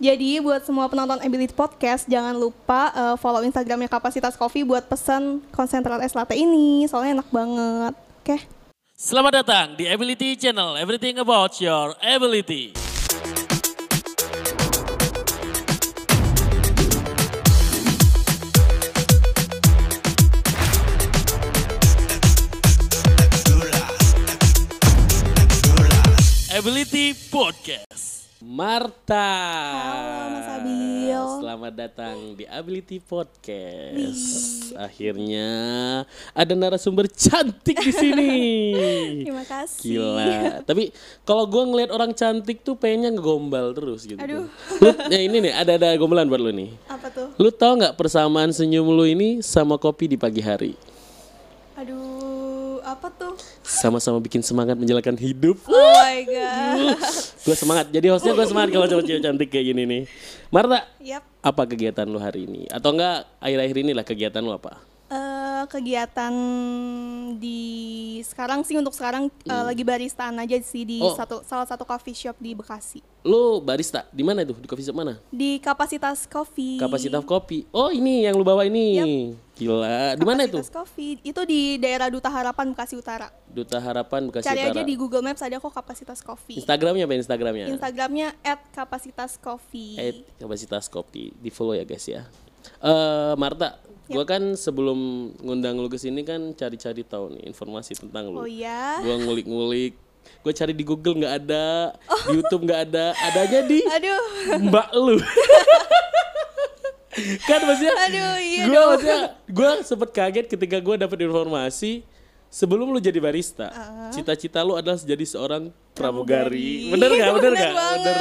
Jadi buat semua penonton Ability Podcast jangan lupa uh, follow Instagramnya Kapasitas Coffee buat pesan konsentrat es latte ini. Soalnya enak banget. Oke. Okay? Selamat datang di Ability Channel. Everything about your ability. Ability Podcast. Marta. Halo Mas Abil. Selamat datang di Ability Podcast. Wih. Akhirnya ada narasumber cantik di sini. Terima kasih. Gila. Tapi kalau gue ngeliat orang cantik tuh pengennya ngegombal terus gitu. Aduh. Lu, ya ini nih ada ada gombalan buat lu nih. Apa tuh? Lu tau nggak persamaan senyum lu ini sama kopi di pagi hari? Aduh, apa tuh? Sama-sama bikin semangat menjalankan hidup. Oh my god. gue semangat. Jadi hostnya gue semangat kalau cewek cantik kayak gini nih. Marta, Yap. apa kegiatan lu hari ini? Atau enggak akhir-akhir ini lah kegiatan lu apa? Uh, kegiatan di sekarang sih untuk sekarang uh, lagi baristaan aja sih di Oh. satu salah satu coffee shop di Bekasi. Lu barista di mana itu? Di coffee shop mana? Di Kapasitas Coffee. Kapasitas kopi. Oh ini yang lu bawa ini. Gila. Di mana itu? Kapasitas Coffee. Itu di daerah Duta Harapan Bekasi Utara. Duta Harapan Bekasi Cari Utara. aja di Google Maps ada kok Kapasitas Coffee. Instagramnya apa Instagramnya? Instagramnya @kapasitascoffee. Eh, kapasitas kopi di follow ya guys ya. Eh Marta, gua kan sebelum ngundang lu ke sini kan cari-cari tahu nih informasi tentang lu. Oh iya. Gua ngulik-ngulik, gue cari di Google nggak ada, di YouTube nggak ada, adanya di Aduh. mbak lu. kan maksudnya, Aduh, iya gue maksudnya, gue sempet kaget ketika gue dapet informasi sebelum lu jadi barista, cita-cita lu adalah jadi seorang pramugari. Bener nggak? Bener nggak? Bener.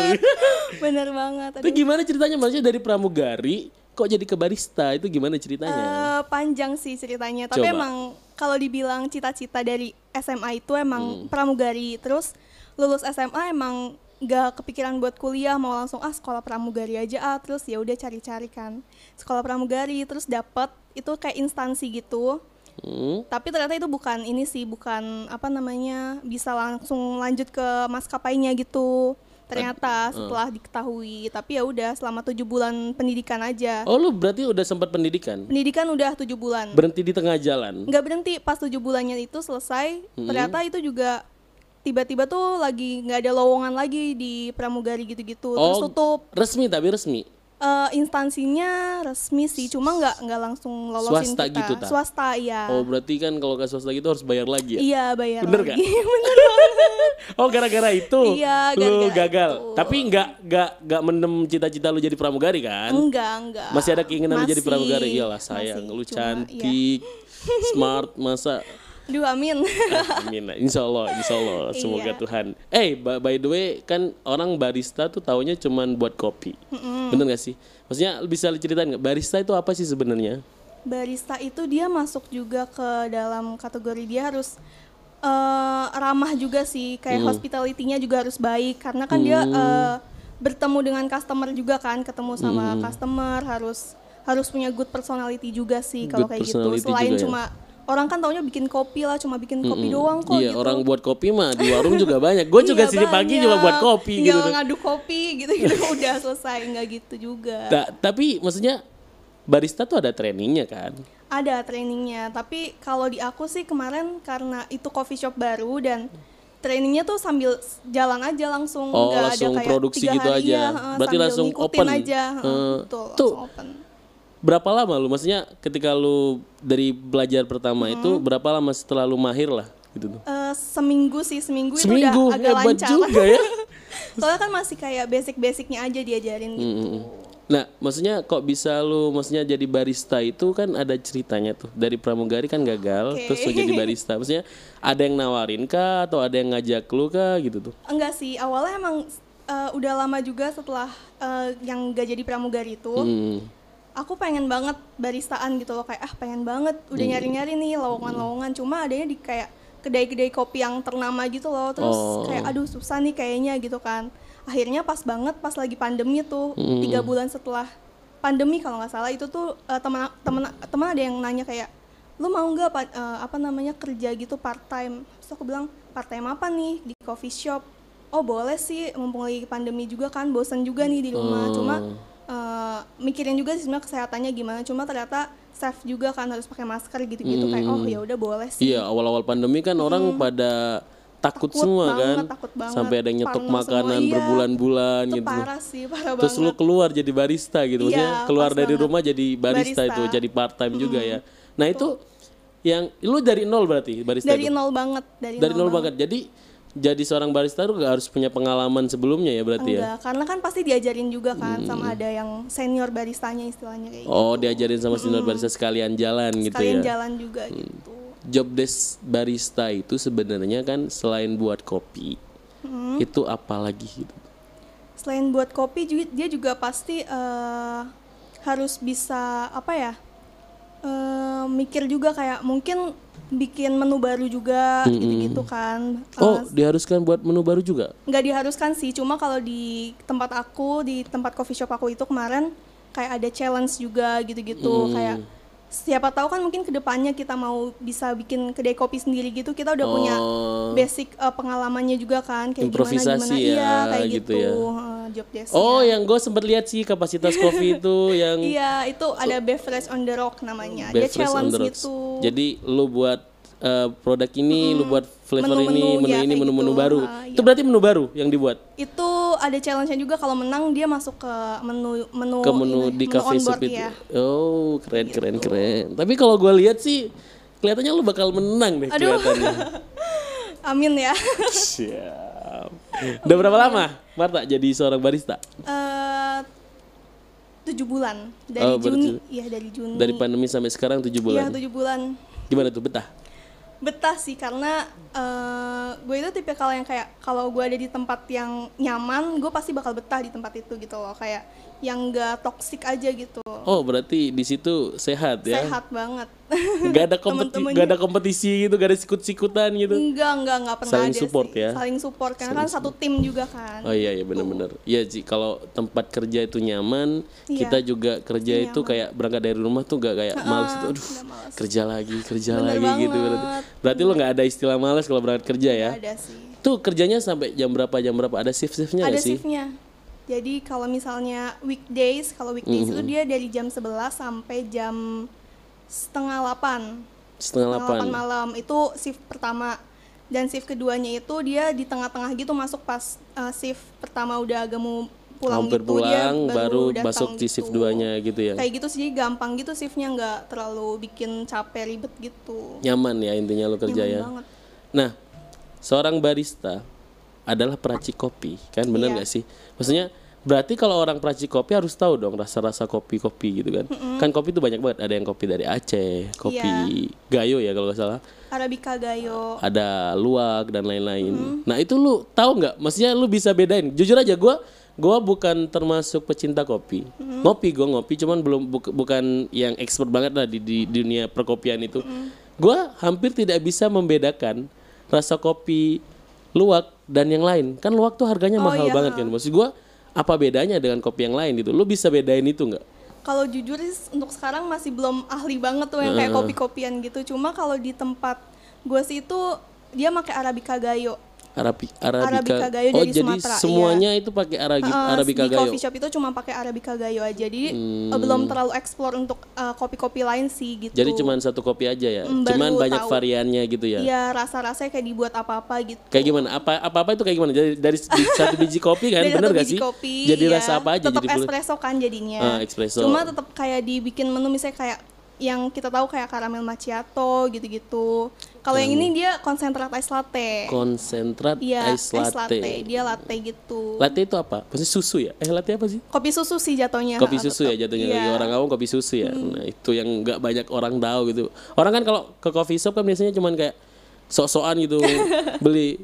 Bener banget. Itu Aduh. gimana ceritanya? Maksudnya dari pramugari kok jadi ke barista? Itu gimana ceritanya? Eh, panjang sih ceritanya, tapi Coba. emang kalau dibilang cita-cita dari SMA itu Hmm. emang pramugari. Terus lulus SMA emang gak kepikiran buat kuliah, mau langsung ah sekolah pramugari aja ah. Terus ya udah cari-cari kan sekolah pramugari, terus dapet itu kayak instansi gitu. Hmm? Tapi ternyata itu bukan ini sih, bukan apa namanya bisa langsung lanjut ke maskapainya gitu. Ternyata setelah diketahui, tapi ya udah selama tujuh bulan pendidikan aja. Oh lu berarti udah sempat pendidikan? Pendidikan udah tujuh bulan. Berhenti di tengah jalan? nggak berhenti pas tujuh bulannya itu selesai ternyata itu juga tiba-tiba tuh lagi nggak ada lowongan lagi di pramugari gitu-gitu terus Oh. tutup Resmi tapi resmi? Eh, instansinya resmi sih cuma nggak nggak langsung lolosin Swasta kita gitu, tak? swasta iya Oh berarti kan kalau ke swasta gitu harus bayar lagi ya? iya bayar Bener lagi nggak? bener Oh gara-gara itu Iya, lu gara-gara gagal. itu. Tapi nggak nggak nggak mendem cita-cita lu jadi pramugari kan? enggak enggak Masih ada keinginan lu jadi Masih, pramugari? Iyalah sayang, masih. lu Cuma, iya. cantik, smart, masa Duh amin. Amin. Insya Allah, insya Allah, semoga Iya. Tuhan. Eh, by, by the way, kan orang barista tuh taunya cuman buat kopi, bener gak sih? Maksudnya bisa ceritain nggak? Barista itu apa sih sebenarnya? barista itu dia masuk juga ke dalam kategori dia harus eh, ramah juga sih. Kayak hospitality-nya juga harus baik. Karena kan dia eh, bertemu dengan customer juga kan. Ketemu sama customer harus harus punya good personality juga sih kalau kayak gitu. selain juga ya. Orang kan taunya bikin kopi lah cuma bikin kopi doang kok iya, gitu orang buat kopi mah di warung juga banyak. Gue juga Iya, sini pagi cuma buat kopi Tinggal gitu. ngaduk kopi gitu gitu udah selesai nggak gitu juga Ta- tapi maksudnya barista tuh ada trainingnya kan? Ada trainingnya, tapi kalau di aku sih kemarin karena itu coffee shop baru dan trainingnya tuh sambil jalan aja langsung, Oh, nggak langsung ada kayak produksi gitu hari aja. ya, Berarti langsung open. aja, Eh, betul, tuh. langsung open. Berapa lama lu? Maksudnya ketika lu dari belajar pertama itu berapa lama setelah lu mahir lah gitu tuh? Eh, seminggu sih seminggu, Seminggu itu udah agak hebat lancar. juga ya. Soalnya kan masih kayak basic-basicnya aja diajarin gitu. Mm-mm. Nah, maksudnya kok bisa lu maksudnya jadi barista itu kan ada ceritanya tuh. Dari pramugari kan gagal, Oke. terus lu jadi barista. Maksudnya ada yang nawarin kah atau ada yang ngajak lu kah gitu tuh? Enggak sih, awalnya emang eh, udah lama juga setelah eh, yang gak jadi pramugari itu. Hmm. Aku pengen banget baristaan gitu loh kayak ah pengen banget udah Hmm. nyari-nyari nih lowongan-lowongan cuma adanya di kayak kedai-kedai kopi yang ternama gitu loh terus Oh. kayak aduh susah nih kayaknya gitu kan akhirnya pas banget pas lagi pandemi tuh Hmm. tiga bulan setelah pandemi kalau nggak salah itu tuh eh, teman teman teman ada yang nanya kayak lu mau nggak eh, apa namanya kerja gitu part time terus aku bilang part time apa nih di coffee shop oh boleh sih mumpung lagi pandemi juga kan bosan juga nih di rumah Oh. cuma eh, mikirin juga sih sebenarnya kesehatannya gimana cuma ternyata safe juga kan harus pakai masker gitu-gitu kayak oh ya udah boleh sih Iya, awal-awal pandemi kan orang pada takut, Takut semua banget, kan. takut banget. Sampai ada yang nyetok Parno semua, makanan iya. berbulan-bulan itu gitu. parah sih parah Terus lu banget keluar jadi barista gitu. Maksudnya Iya, keluar dari banget. rumah jadi barista, Barista. itu, jadi part time juga ya. Nah, itu yang lu dari nol berarti barista dari itu? nol banget dari, Dari nol banget. Jadi jadi seorang barista lu gak harus punya pengalaman sebelumnya ya berarti ya. enggak karena kan pasti diajarin juga kan sama ada yang senior baristanya istilahnya kayak gitu. Oh, diajarin sama senior barista sekalian jalan gitu kalian ya. jalan juga gitu Job desk barista itu sebenarnya kan selain buat kopi, Hmm. itu apa lagi gitu. selain buat kopi juga dia juga pasti eh, harus bisa apa ya eh, mikir juga kayak mungkin bikin menu baru juga gitu-gitu kan Oh, diharuskan buat menu baru juga? nggak diharuskan sih cuma kalau di tempat aku di tempat coffee shop aku itu kemarin kayak ada challenge juga gitu-gitu Hmm. kayak siapa tahu kan mungkin ke depannya kita mau bisa bikin kedai kopi sendiri gitu kita udah punya Oh. basic eh, pengalamannya juga kan kayak Improvisasi gimana gimana. Ya, iya kayak gitu gitu, ya. job desk Oh, yang gue sempet lihat sih kapasitas kopi itu yang iya itu ada beverage on the rock namanya. Dia challenge gitu. Jadi lu buat eh, produk ini, lu buat flavor Menu-menu, ini, menu ya, ini, menu-menu gitu. baru. Ah, Itu berarti menu baru yang dibuat itu ada challenge-nya juga kalau menang dia masuk ke menu menu ke menu ini, di menu cafe shop itu. ya. Oh, keren keren keren. Tapi kalau gue lihat sih kelihatannya lu bakal menang deh Aduh. kelihatannya. Amin ya. Siap. Udah berapa lama Marta jadi seorang barista? Eh, tujuh bulan dari Oh, Juni, iya dari Juni. Dari pandemi sampai sekarang tujuh Iya bulan. tujuh bulan. Gimana tuh betah? Betah sih karena eh, gue itu tipe kalau yang kayak kalau gue ada di tempat yang nyaman, gue pasti bakal betah di tempat itu gitu loh. Kayak yang gak toksik aja gitu. Oh berarti di situ sehat ya? Sehat banget. Gak ada kompetisi, gak ada kompetisi gitu, gak ada sikut-sikutan gitu. enggak, enggak, enggak pernah Saling ada support sih. ya? Saling support karena kan satu tim juga kan. Oh iya iya benar-benar. Iya sih kalau tempat kerja itu nyaman, Iya. kita juga kerja itu kayak berangkat dari rumah tuh gak kayak males itu. Aduh, males. kerja lagi, kerja Bener lagi gitu berarti. banget. Berarti lo nggak ada istilah males kalau berangkat kerja ya? Nggak ada sih. Tuh kerjanya sampai jam berapa jam berapa? Ada shift-shiftnya Ada sih? shiftnya. Jadi kalau misalnya weekdays, kalau weekdays Mm-hmm. itu dia dari jam 11 sampai jam setengah 8. Setengah Setengah 8 delapan. malam itu shift pertama. Dan shift keduanya itu dia di tengah-tengah gitu masuk pas uh, shift pertama udah agak mau pulang Hampir gitu dia pulang baru datang masuk di shift gitu. duanya gitu ya. Kayak gitu sih gampang gitu shiftnya nggak terlalu bikin capek ribet gitu. Nyaman ya intinya lo kerja Nyaman ya. banget. Nah, seorang barista adalah peracik kopi, kan bener Iya. nggak sih? Maksudnya berarti kalau orang peracik kopi harus tahu dong rasa-rasa kopi-kopi gitu kan? Kan kopi itu banyak banget. Ada yang kopi dari Aceh, kopi Iya. Gayo ya kalau nggak salah. Arabica Gayo. Ada luwak dan lain-lain. Nah itu lu tahu nggak? Maksudnya lu bisa bedain? Jujur aja gue gue bukan termasuk pecinta kopi. Ngopi gue ngopi, cuman belum buk- bukan yang expert banget lah di, di dunia perkopian itu. Gue hampir tidak bisa membedakan rasa kopi luwak dan yang lain. Kan luwak tuh harganya Oh, mahal iya. banget kan. Maksud gue apa bedanya dengan kopi yang lain gitu? Lu bisa bedain itu nggak? Kalau jujur sih, untuk sekarang masih belum ahli banget tuh yang kayak kopi-kopian gitu. Cuma kalau di tempat gue sih itu dia pakai Arabica Gayo. Arabi, Arabica. Arabica Gayo oh dari jadi Sumatera, iya. semuanya itu pakai Arabi, Uh, Arabica di Gayo. coffee shop itu cuma pakai Arabica Gayo aja. Jadi Hmm. uh, belum terlalu explore untuk uh, kopi-kopi lain sih gitu. Jadi cuman satu kopi aja ya. Mm, cuman baru banyak tahu. variannya gitu ya. Iya rasa-rasanya kayak dibuat apa-apa gitu. Kayak gimana? Apa apa apa itu kayak gimana? Dari dari satu biji kopi kan, Dari bener gak sih? kopi, Jadi ya. rasa apa aja Tetap jadi boleh. espresso kan jadinya. Ah, espresso. Cuma tetap kayak dibikin menu misalnya kayak yang kita tahu kayak caramel macchiato gitu-gitu. Kalau yang Hmm. ini dia konsentrat ice latte. Konsentrat Iya, ice latte. Dia latte gitu. Latte itu apa? Maksudnya susu ya? Eh latte apa sih? Kopi susu sih jatuhnya. Kopi susu ya jatuhnya Iya. Hmm. lagi orang awam kopi susu ya. Nah, itu yang nggak banyak orang tahu gitu. Orang kan kalau ke coffee shop kan biasanya cuman kayak sok-sokan gitu beli.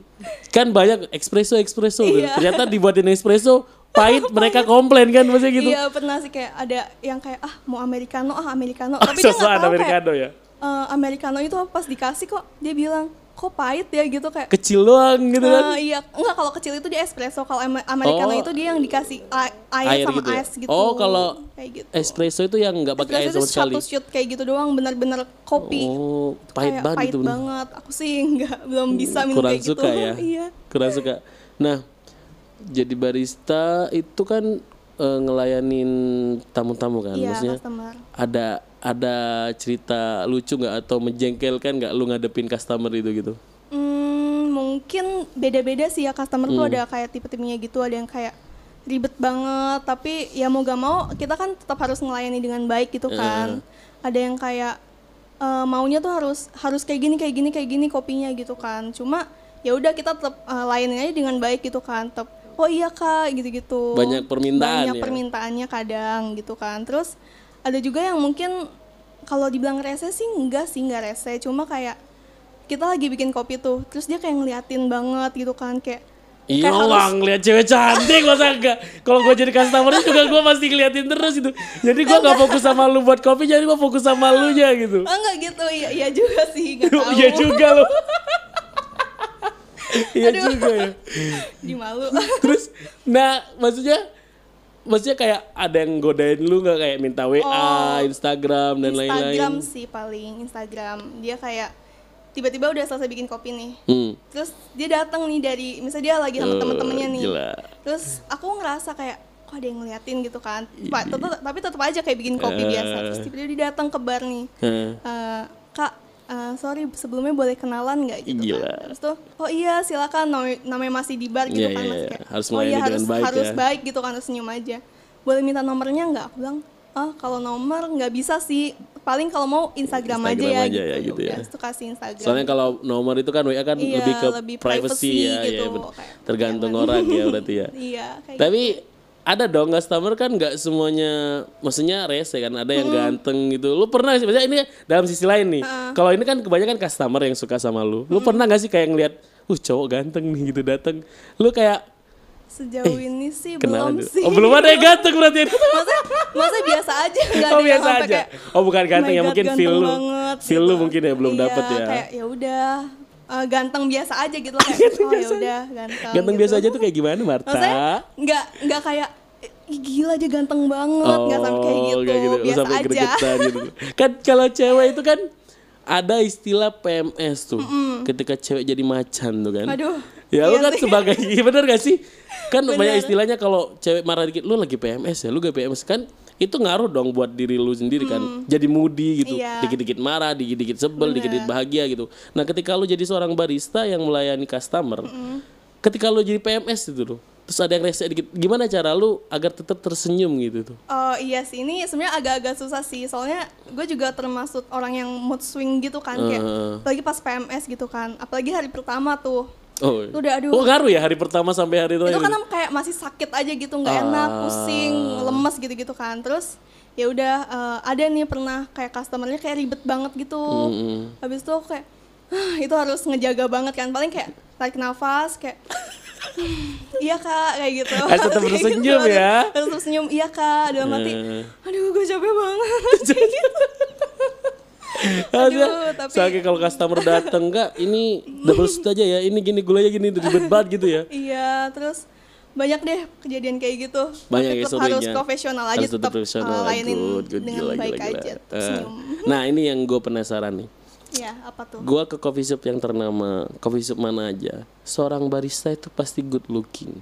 Kan banyak espresso espresso gitu. Iya. Ternyata dibuatin espresso pahit mereka komplain kan maksudnya gitu. Iya pernah sih kayak ada yang kayak ah mau americano ah americano. Tapi dia nggak tahu americano kayak ya. eh, americano itu pas dikasih kok dia bilang kok pahit ya gitu kayak Kecil doang gitu kan. Eh, iya, enggak kalau kecil itu dia espresso, kalau am- americano Oh. itu dia yang dikasih air, Air sama gitu ya? es gitu. Oh, kalau gitu. Espresso itu yang nggak pakai air Espresso sama itu sekali. satu shoot kayak gitu doang, bener-bener kopi. Oh, pahit Kayak banget pahit banget. Aku sih enggak belum bisa minum Kurang kayak gitu. suka ya. iya. Kurang suka. Nah, jadi barista itu kan eh, ngelayanin tamu-tamu kan, Iya, maksudnya customer. ada ada cerita lucu nggak atau menjengkelkan nggak lu ngadepin customer itu gitu? Hmm, mungkin beda-beda sih ya customer Hmm. tuh ada kayak tipe-tipenya gitu, ada yang kayak ribet banget, tapi ya mau gak mau kita kan tetap harus ngelayani dengan baik gitu kan. Ada yang kayak eh, maunya tuh harus harus kayak gini kayak gini kayak gini kopinya gitu kan. Cuma ya udah kita tetap eh, layanin aja dengan baik gitu kan. Tetap oh iya kak gitu-gitu. Banyak permintaan Banyak ya? permintaannya kadang gitu kan. Terus ada juga yang mungkin kalau dibilang rese sih enggak sih enggak rese, cuma kayak kita lagi bikin kopi tuh terus dia kayak ngeliatin banget gitu kan. Kayak Iya kayak harus- ngeliat cewek cantik masa enggak? Kalau gue jadi customer juga gue pasti ngeliatin terus itu Jadi gue gak fokus sama lu buat kopi Jadi gue fokus sama lu nya gitu. Oh, enggak gitu. Iya iya juga sih Iya juga lo Iya juga ya. Di malu. Terus nah maksudnya Maksudnya kayak ada yang godain lu gak kayak minta WA, Instagram dan Oh. Instagram lain-lain sih paling Instagram. Dia kayak tiba-tiba udah selesai bikin kopi nih. Hmm. terus dia datang nih dari misalnya dia lagi sama Oh, temen-temennya nih. Gila. Terus aku ngerasa kayak kok ada yang ngeliatin gitu kan? Pa- tetep- tapi tetap aja kayak bikin kopi Eh. biasa. Terus tiba-tiba dia datang ke bar nih. Eh, kak eh, sorry sebelumnya boleh kenalan nggak gitu Gila. kan terus tuh oh iya silakan namanya, masih di bar gitu Iya, kan masih iya. kayak Harus oh iya harus baik harus ya." baik gitu kan harus senyum aja boleh minta nomornya nggak aku bilang ah kalau nomor nggak bisa sih paling kalau mau Instagram, Instagram aja ya aja ya, gitu, gitu ya. Udah, terus tuh kasih Instagram Soalnya kalau nomor itu kan WA kan Iya, lebih ke lebih privacy, privacy ya, gitu, ya, tergantung orang ya berarti ya. iya kayak Tapi ada dong customer kan nggak semuanya, maksudnya rese kan ada yang ganteng gitu. Lu pernah sih, maksudnya ini dalam sisi lain nih. Kalau ini kan kebanyakan customer yang suka sama lu. Lu pernah nggak sih kayak ngeliat, uh cowok ganteng nih gitu datang. Lu kayak sejauh ini sih Eh, belum dulu. sih Oh belum ada yang ganteng berarti. masa masa biasa aja oh ada biasa aja. kayak, oh bukan ganteng "Oh ya my mungkin God, feel lu. banget," Feel lu mungkin ya belum Iya, dapet ya. kayak ya udah eh, ganteng biasa aja gitu kayak oh ya udah ganteng Ganteng gitu. biasa aja tuh kayak gimana Marta? maksudnya nggak nggak kayak Ih, gila dia ganteng banget nggak sampai kayak gitu, Oh, nggak gitu. biasa sampai aja gitu. Kan kalau cewek itu kan ada istilah PMS tuh. Ketika cewek jadi macan tuh kan. Aduh, Ya lu iya kan sih. sebagai bener gak sih? Kan banyak Bener. istilahnya kalau cewek marah dikit lu lagi PMS ya, lu gak PMS kan itu ngaruh dong buat diri lu sendiri kan. Jadi moody gitu. Iya. Dikit-dikit marah, dikit-dikit sebel, dikit-dikit bahagia gitu. Nah, ketika lu jadi seorang barista yang melayani customer, ketika lu jadi PMS itu tuh. Terus ada yang rese dikit. Gimana cara lu agar tetap tersenyum gitu tuh? Oh iya sih ini sebenarnya agak-agak susah sih soalnya gue juga termasuk orang yang mood swing gitu kan kayak Heeh. apalagi pas PMS gitu kan apalagi hari pertama tuh Oh, Itu udah, aduh. oh ngaruh ya hari pertama sampai hari itu terakhir. kan kayak masih sakit aja gitu nggak enak Ah. pusing lemes gitu-gitu kan terus ya udah eh, ada nih pernah kayak customernya kayak ribet banget gitu Mm-mm. habis itu aku kayak "Hah, itu harus ngejaga banget kan paling kayak tarik nafas kayak "Hmm, iya kak kayak gitu Harus tetap Kayak bersenyum ya. harus tetap senyum iya kak dalam hati Eh. aduh gue capek banget Aduh, tapi- Soalnya kalau customer dateng enggak, ini double shoot aja ya. Ini gini gulanya gini ribet banget gitu ya. iya terus banyak deh kejadian kayak gitu Banyak Tapi ya tetap harus profesional aja Harus tetap tetap profesional. eh, layanin Good, good, dengan gila, baik gila, aja tetap Eh, senyum Nah ini yang gue penasaran nih. ya apa tuh Gua ke coffee shop yang ternama, coffee shop mana aja. Seorang barista itu pasti good looking.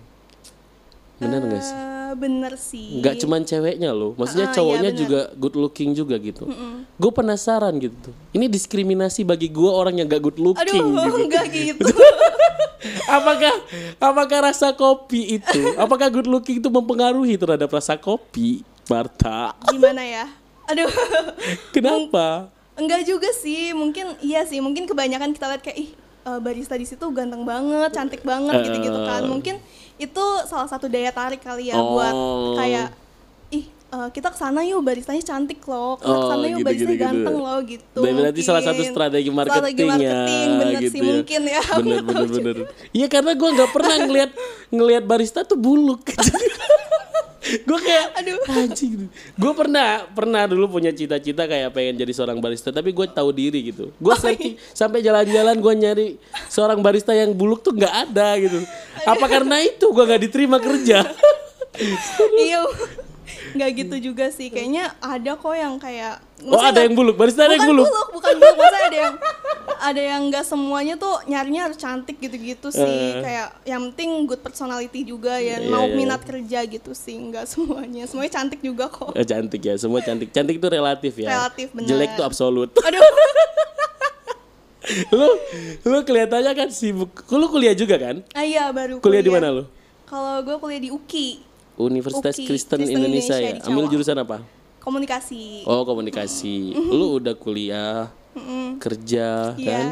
Bener nggak sih? Bener sih Nggak cuman ceweknya loh, maksudnya iya, cowoknya bener. juga good looking juga gitu. Gue penasaran gitu. Ini diskriminasi bagi gue orang yang gak good looking. aduh gitu. enggak gitu apakah apakah rasa kopi itu, apakah good looking itu mempengaruhi terhadap rasa kopi, Marta? gimana ya aduh Kenapa? enggak juga sih mungkin iya sih mungkin kebanyakan kita lihat kayak ih eh, barista di situ ganteng banget cantik banget gitu gitu kan mungkin itu salah satu daya tarik kali ya buat Oh. kayak ih eh, kita ke sana yuk baristanya cantik loh kita Oh, ke sana yuk gitu, baristanya gitu, gitu. ganteng loh gitu Berarti berarti salah satu mungkin. strategi marketing, strategi marketing ya, bener gitu sih mungkin ya Bener bener bener. Iya karena gue nggak pernah ngelihat ngelihat barista tuh buluk. gue kayak Aduh. anjing. Gue pernah pernah dulu punya cita-cita kayak pengen jadi seorang barista, tapi gue tahu diri gitu. Oh, Gue iya. searching sampai jalan-jalan gue nyari seorang barista yang buluk tuh nggak ada gitu. Apa karena itu gue nggak diterima kerja? iya nggak gitu juga sih kayaknya ada kok yang kayak Oh ada yang buluk, barista ada yang bukan buluk. buluk bukan buluk maksudnya ada yang ada yang nggak semuanya tuh nyarinya harus cantik gitu-gitu sih Eh. kayak yang penting good personality juga ya Iya, mau iya. minat kerja gitu sih nggak semuanya semuanya cantik juga kok Eh, cantik ya, semua cantik. Cantik itu relatif ya. Relatif, bener. Jelek itu absolut. aduh lu lu kelihatannya kan sibuk. Lu kuliah juga kan? ah iya baru Kuliah di mana lu? kalau gue kuliah di UKI Universitas UKI, Kristen, Kristen Indonesia, Indonesia ya. Ambil jurusan apa? komunikasi Oh, komunikasi. lu udah kuliah, kerja Iya. kan?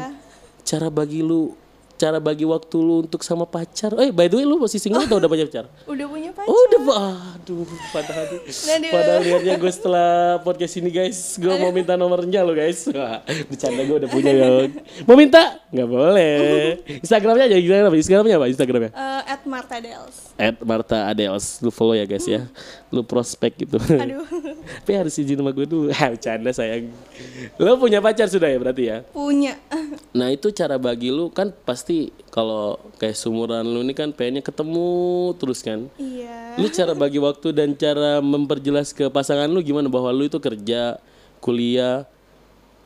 Cara bagi lu cara bagi waktu lu untuk sama pacar. Eh, by the way lu masih single atau udah punya pacar? udah punya pacar. Oh udah aduh padahal Aduh. padahal liatnya gue setelah podcast ini guys gue mau minta nomornya lo guys. Bercanda gue udah punya dong mau minta? Nggak boleh. Instagramnya aja gimana apa? Instagramnya apa? Instagramnya? Eh, at Marta Dels at Marta Adels. Lu follow ya guys ya. Lu prospek gitu. Aduh tapi harus izin sama gue dulu. Ah bercanda sayang. Lo punya pacar sudah ya berarti ya? Punya. Nah itu cara bagi lu kan pasti kalau kayak sumuran lu ini kan pengennya ketemu terus kan? Iya. Lu cara bagi waktu dan cara memperjelas ke pasangan lu gimana? Bahwa lu itu kerja, kuliah,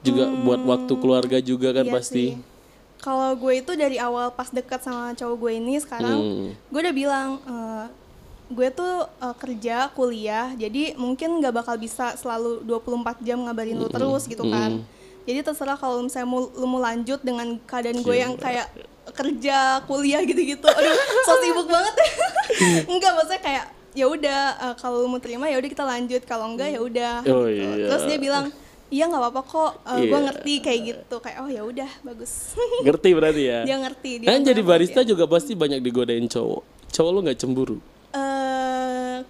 juga buat waktu keluarga juga kan Iya pasti. sih. Kalau gue itu dari awal pas dekat sama cowok gue ini sekarang, Hmm. gue udah bilang eh, gue tuh eh, kerja, kuliah, jadi mungkin nggak bakal bisa selalu 24 jam ngabarin lu terus gitu kan. Jadi terserah kalau misalnya mau, lu mau lanjut dengan keadaan gue yang kayak kerja, kuliah gitu-gitu. Aduh, so sibuk banget. Enggak maksudnya kayak ya udah eh, kalau lu mau terima ya udah kita lanjut, kalau enggak ya udah. Oh, gitu. iya. Terus dia bilang iya nggak apa-apa kok eh, gue Iya. ngerti kayak gitu kayak oh ya udah bagus Ngerti berarti ya? dia ngerti dia Kan jadi barista juga pasti banyak digodain cowok. Cowok lu nggak cemburu?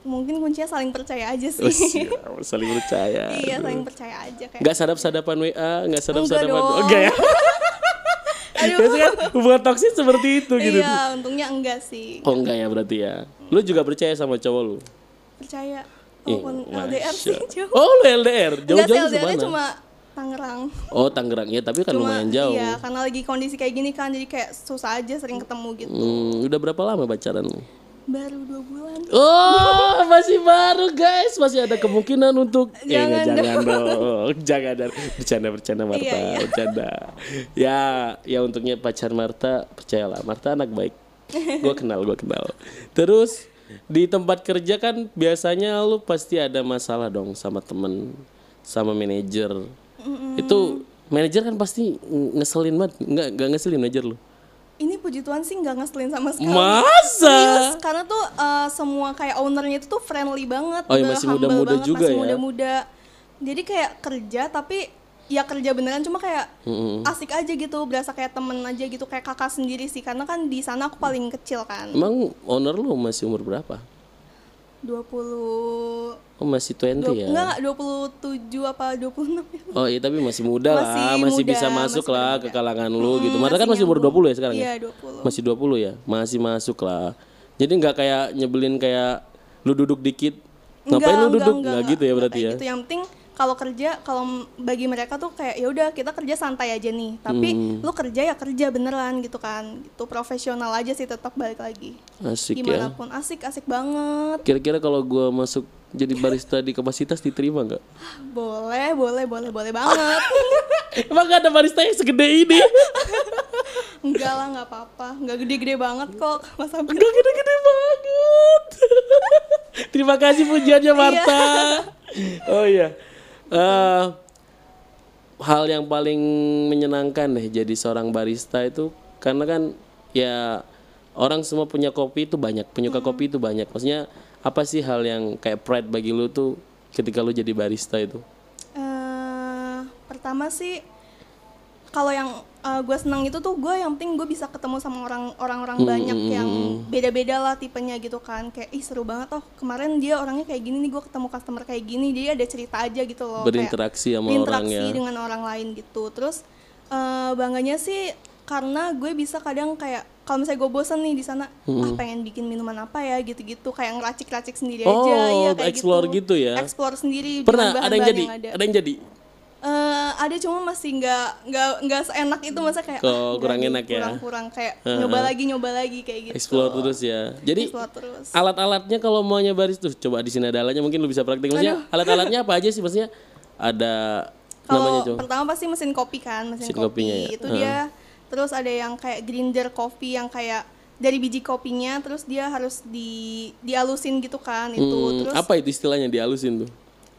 Mungkin kuncinya saling percaya aja Oh, sih siap, saling percaya. iya saling percaya aja kayak Nggak sadap-sadapan WA, nggak sadap-sadapan. dong. Oh, enggak ya? aduh Biasanya kan hubungan toksis seperti itu gitu. iya untungnya enggak sih Oh enggak ya berarti ya. Lu juga percaya sama cowok lu? percaya walaupun LDR sih jauh Oh lu LDR, sih jauh-jauh semana? cuma Tangerang Oh Tangerang ya, tapi kan cuma lumayan jauh. iya karena lagi kondisi kayak gini kan jadi kayak susah aja sering ketemu gitu Hmm, udah berapa lama pacaran lu? Baru dua bulan Oh, masih baru guys, masih ada kemungkinan untuk eh Jangan nggak, jangan dong, jangan dong. Bercanda bercanda Marta, Iya, iya. bercanda. Ya, ya untuknya pacar Marta, percayalah Marta anak baik. Gua kenal, gua kenal. Terus di tempat kerja kan biasanya lu pasti ada masalah dong sama temen, sama manajer. Itu manajer kan pasti ngeselin banget, nggak nggak ngeselin manajer lu. Puji Tuhan sih nggak ngeselin sama sekali Masa? Serius, karena tuh eh, semua kayak ownernya itu tuh friendly banget, Oh, udah masih muda-muda banget, juga masih ya? muda-muda. Jadi kayak kerja tapi ya kerja beneran cuma kayak asik aja gitu, berasa kayak temen aja gitu, kayak kakak sendiri sih. Karena kan di sana aku paling kecil kan, Emang owner lu masih umur berapa? 20 Oh masih 20 dua, ya? enggak 27 apa 26 ya. Oh iya tapi masih muda lah, Masih masih muda, bisa masuk masih lah muda. ke kalangan lu gitu. Marta kan masih umur 20 ya sekarang ya? Iya, 20. Masih 20 ya? Masih masuk lah. Jadi nggak kayak nyebelin kayak lu duduk dikit. Ngapain lu duduk? Nggak gitu ya berarti ya? Gitu. Yang penting kalau kerja, kalau bagi mereka tuh kayak ya udah kita kerja santai aja nih. Tapi Hmm. lu kerja ya kerja beneran gitu kan. Itu profesional aja sih tetap balik lagi. Asik ya. Gimana pun asik, asik banget. Kira-kira kalau gua masuk jadi barista di kapasitas diterima nggak? Boleh, boleh, boleh, boleh banget. Emang gak ada barista yang segede ini? Enggak lah, nggak apa-apa. Nggak gede-gede banget kok. Masa Gak gede-gede banget. Terima kasih pujiannya Marta. Oh iya. Eh, hal yang paling menyenangkan deh jadi seorang barista itu karena kan ya orang semua punya kopi itu banyak, penyuka kopi itu banyak. Maksudnya apa sih hal yang kayak pride bagi lu tuh ketika lu jadi barista itu? Eh, pertama sih kalau yang eh, gue senang itu tuh gue yang penting gue bisa ketemu sama orang orang-orang Hmm, banyak yang beda-beda lah tipenya gitu kan kayak ih seru banget oh kemarin dia orangnya kayak gini nih gue ketemu customer kayak gini dia ada cerita aja gitu loh kayak Berinteraksi sama berinteraksi orang ya. dengan orang lain gitu terus eh, bangganya sih karena gue bisa kadang kayak kalau misalnya gue bosen nih di sana ah pengen bikin minuman apa ya gitu-gitu kayak ngeracik-racik sendiri aja Oh, iya kayak explore gitu ya? explore sendiri Pernah ada yang jadi? yang ada. Ada yang jadi? Eh, ada cuma masih nggak nggak nggak seenak itu masa kayak ah, kurang enak deh, ya? kurang kurang kayak nyoba lagi nyoba lagi kayak gitu Explore terus ya. Jadi Explore terus alat-alatnya kalau maunya baris tuh coba di sini ada alatnya mungkin lu bisa praktik maksudnya alat-alatnya apa aja sih maksudnya ada namanya Kalau coba? pertama pasti mesin kopi kan, mesin, Mesin kopi. ya. Itu Heeh. dia. Terus ada yang kayak grinder kopi yang kayak dari biji kopinya terus dia harus di dialusin gitu kan itu. Hmm, Terus apa itu istilahnya dihalusin tuh?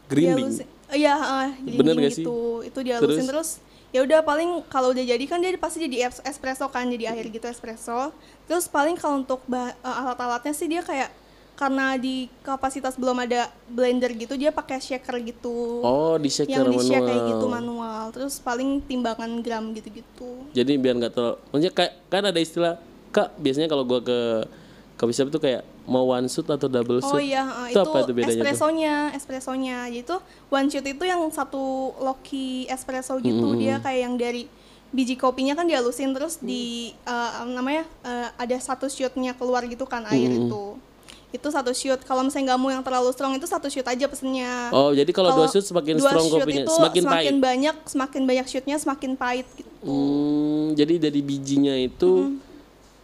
Grinding. dialusin. Iya, heeh, Bener gak sih? gitu. Itu dialusin Terus? terus, ya udah paling kalau udah jadi kan dia pasti jadi es- espresso kan, jadi air gitu espresso. Terus paling kalau untuk bah- eh, alat-alatnya sih dia kayak karena di kapasitas belum ada blender gitu dia pakai shaker gitu. Oh, di shake yang di shake kayak gitu manual. Terus paling timbangan gram gitu-gitu. Jadi biar nggak terlalu, maksudnya kayak kan ada istilah kak biasanya kalau gua ke coffee shop itu kayak mau one shoot atau double shoot. Oh iya, eh, itu, itu, apa itu bedanya tuh? espressonya, espressonya. Jadi itu one shoot itu yang satu loki espresso gitu. Hmm. Dia kayak yang dari biji kopinya kan dihalusin terus di eh, namanya eh, ada satu shootnya keluar gitu kan air Hmm. itu. Itu satu shoot. Kalau misalnya nggak mau yang terlalu strong itu satu shoot aja pesennya. Oh, jadi kalau dua shoot semakin dua strong shoot kopinya, itu semakin pahit. banyak, semakin banyak shootnya semakin pahit gitu. Hmm, jadi dari bijinya itu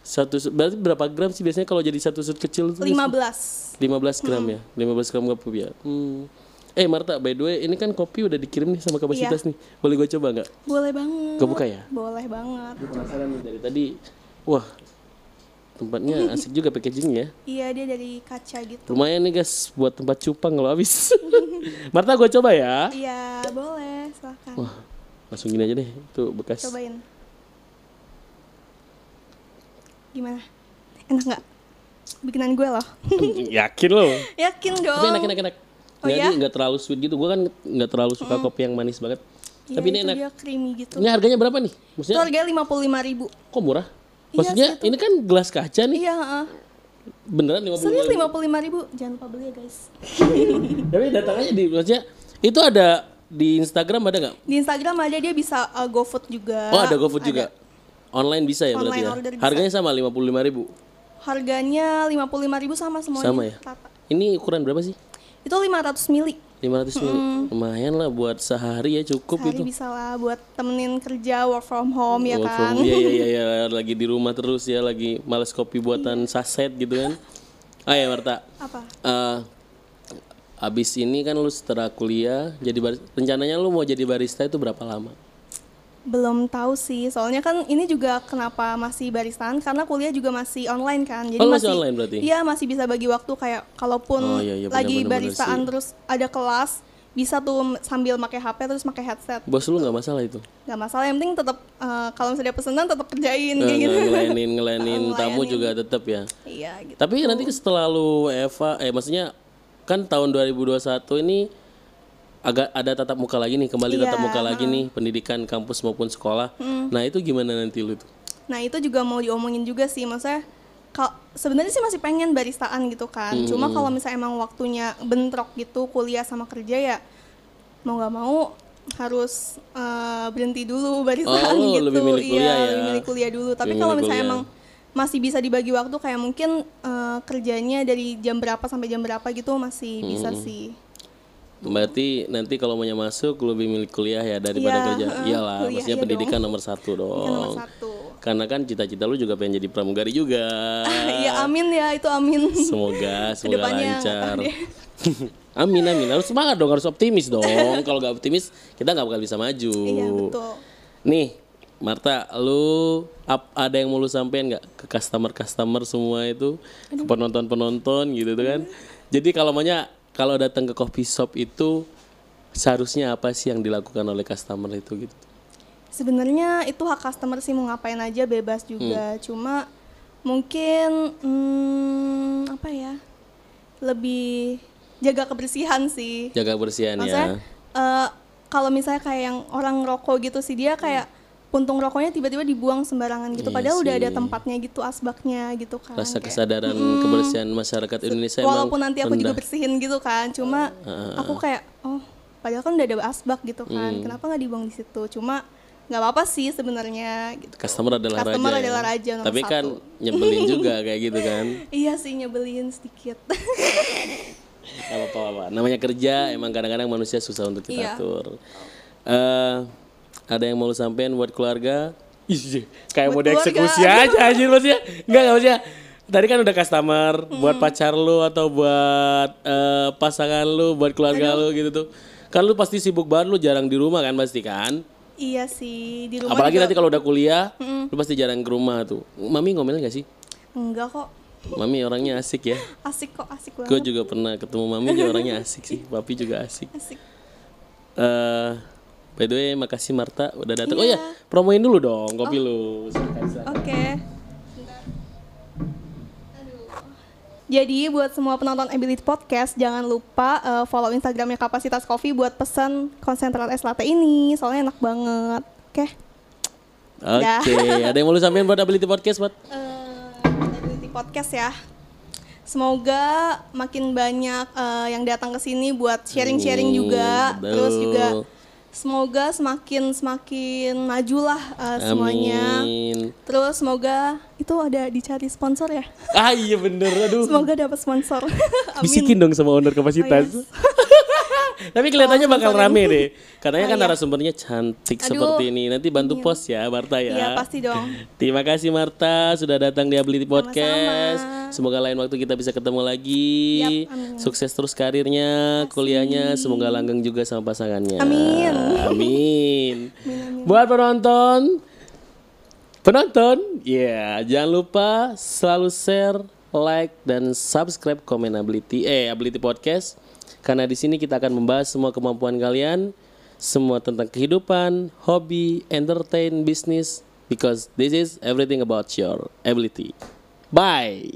satu berarti berapa gram sih biasanya kalau jadi satu shoot kecil itu? 15. 15 gram ya, 15 gram kopi ya. Hmm. Eh Marta, by the way, ini kan kopi udah dikirim nih sama kapasitas Iya. nih. Boleh gue coba nggak? Boleh banget. Gue buka ya. Boleh banget. Gue penasaran nih dari tadi. Wah, tempatnya asik juga packagingnya. Iya, dia dari kaca gitu. Lumayan nih guys, buat tempat cupang kalau habis. Marta, gue coba ya. Iya, boleh, silahkan. Wah, langsung gini aja deh. Itu bekas. Cobain. Gimana? Enak nggak? Bikinan gue loh. Yakin lo? Yakin dong. Tapi enak enak enak. Oh Jadi ya? nggak terlalu sweet gitu. Gue kan nggak terlalu suka kopi yang manis banget. Iya, Tapi ini itu enak. dia creamy gitu. Ini harganya berapa nih? Itu Maksudnya harganya lima puluh lima ribu. kok murah? Iya, Maksudnya segitu. ini kan gelas kaca nih. Iya, heeh. Beneran 50 Serius lima puluh lima ribu. Jangan lupa beli ya guys. Tapi datang aja di maksudnya itu ada di Instagram ada nggak? Di Instagram ada dia bisa uh, GoFood juga. Oh ada GoFood juga. Online bisa ya berarti ya. order bisa. Harganya sama 55.000 ribu. Harganya lima puluh lima ribu sama semuanya. Sama ya? Ini ukuran berapa sih? Itu 500 mili. 500 mili. Lumayan lah buat sehari ya cukup Sehari itu. bisa lah buat temenin kerja work from home ya Work kan. from- Iya iya iya iya, lagi di rumah terus ya lagi males kopi buatan saset gitu kan. Ah ya Marta. Apa? Eh, abis ini kan lu setelah kuliah jadi baris- rencananya lu mau jadi barista itu berapa lama? Belum tahu sih, soalnya kan ini juga kenapa masih baristaan karena kuliah juga masih online kan. Jadi Oh, masih masih online berarti? Iya, masih bisa bagi waktu kayak kalaupun Oh, iya, iya, lagi benar-benar baristaan sih. terus ada kelas bisa tuh sambil pakai HP terus pakai headset. Bos lu nggak masalah itu? Gak masalah, yang penting tetap eh, kalau misalnya ada pesanan tetap kerjain Nggak kayak gitu. nggak ngelayanin ngelayanin tamu juga tetap ya. Iya gitu. Tapi nanti setelah lu Eva, eh maksudnya kan tahun 2021 ini agak ada tatap muka lagi nih, kembali tatap Iya, muka lagi nih pendidikan kampus maupun sekolah. Nah itu gimana nanti lu tuh? Nah itu juga mau diomongin juga sih, maksudnya kal- sebenarnya sih masih pengen baristaan gitu kan. Hmm, Cuma kalau misalnya emang waktunya bentrok gitu kuliah sama kerja ya mau nggak mau harus eh, berhenti dulu baristaan Oh, gitu. lebih milih kuliah iya, ya? lebih milih kuliah dulu. Tapi kalau misalnya kuliah. emang masih bisa dibagi waktu kayak mungkin eh, kerjanya dari jam berapa sampai jam berapa gitu masih bisa Hmm. sih. Berarti nanti kalau mau masuk lebih milih kuliah ya daripada Iya, kerja. heeh, Iyalah, kuliah, maksudnya iya pendidikan nomor satu Yang nomor dong. satu. Karena kan cita-cita lu juga pengen jadi pramugari juga. Iya amin ya itu amin. Semoga, semoga lancar. amin, amin. Harus semangat dong, harus optimis dong. Kalau nggak optimis, kita nggak bakal bisa maju. Iya betul. Nih, Marta, lu ap- ada yang mau lu sampein nggak ke customer-customer semua itu, ke penonton-penonton gitu tuh kan? Jadi kalau maunya kalau datang ke coffee shop itu seharusnya apa sih yang dilakukan oleh customer itu gitu? Sebenarnya itu hak customer sih mau ngapain aja bebas juga. Cuma mungkin hmm, apa ya? Lebih jaga kebersihan sih. Jaga kebersihan Maksudnya ya. eh, kalau misalnya kayak yang orang rokok gitu sih dia kayak puntung rokoknya tiba-tiba dibuang sembarangan gitu. Iya Padahal udah ada tempatnya gitu asbaknya gitu kan. Rasa Kayak- kesadaran kebersihan masyarakat Indonesia emang walaupun nanti aku juga rendah. bersihin gitu kan cuma aku kayak oh padahal kan udah ada asbak gitu kan Hmm. kenapa nggak dibuang di situ cuma nggak apa-apa sih sebenarnya gitu Customer adalah Customer raja. ya. adalah raja nomor Tapi kan satu. nyebelin juga kayak gitu kan. iya sih nyebelin sedikit apa-apa. Namanya kerja, emang kadang-kadang manusia susah untuk kita Iya. atur. Eh, ada yang mau lu sampein buat keluarga? Ih, kayak mau Buat dieksekusi keluarga. aja anjir maksudnya. Enggak, enggak maksudnya. Tadi kan udah customer Hmm. buat pacar lu atau buat eh, pasangan lu, buat keluarga lu gitu tuh. Kan lu pasti sibuk banget lu jarang di rumah kan pasti kan? Iya sih di rumah. Apalagi juga- nanti kalau udah kuliah, lu pasti jarang ke rumah tuh. Mami ngomel gak sih? enggak kok. Mami orangnya asik ya. Asik kok, asik Gue banget. juga pernah ketemu Mami dia orangnya asik sih. Papi juga asik. Asik. Eh, by the way, makasih Marta udah datang. Oh ya, promoin dulu dong kopi lu. Silakan, silakan. Oke. Jadi buat semua penonton Ability Podcast jangan lupa eh, follow Instagramnya Kapasitas Coffee buat pesan konsentrat es latte ini soalnya enak banget. Oke. Oke, ada yang mau lu sampein buat Ability Podcast buat? Eh, Ability Podcast ya. Semoga makin banyak eh, yang datang ke sini buat sharing-sharing juga. betul. Terus juga semoga semakin semakin majulah eh, semuanya. Amin. Terus semoga itu ada dicari sponsor ya. Ah iya bener, aduh. Semoga dapat sponsor. Amin. Bisikin dong sama owner kapasitas. Oh, yes. Tapi kelihatannya bakal rame deh. Katanya Oh, kan iya. narasumbernya cantik Aduh. seperti ini. Nanti bantu post ya Marta ya. Iya pasti dong. Terima kasih Marta sudah datang di Ability Podcast. Semoga lain waktu kita bisa ketemu lagi. Yap, amin. Sukses terus karirnya, kuliahnya. Semoga langgeng juga sama pasangannya. Amin. Amin. Buat penonton, penonton, ya jangan lupa selalu share, like dan subscribe komen Ability eh Ability Podcast. Karena di sini kita akan membahas semua kemampuan kalian, semua tentang kehidupan, hobi, entertain, bisnis, because this is everything about your ability. Bye.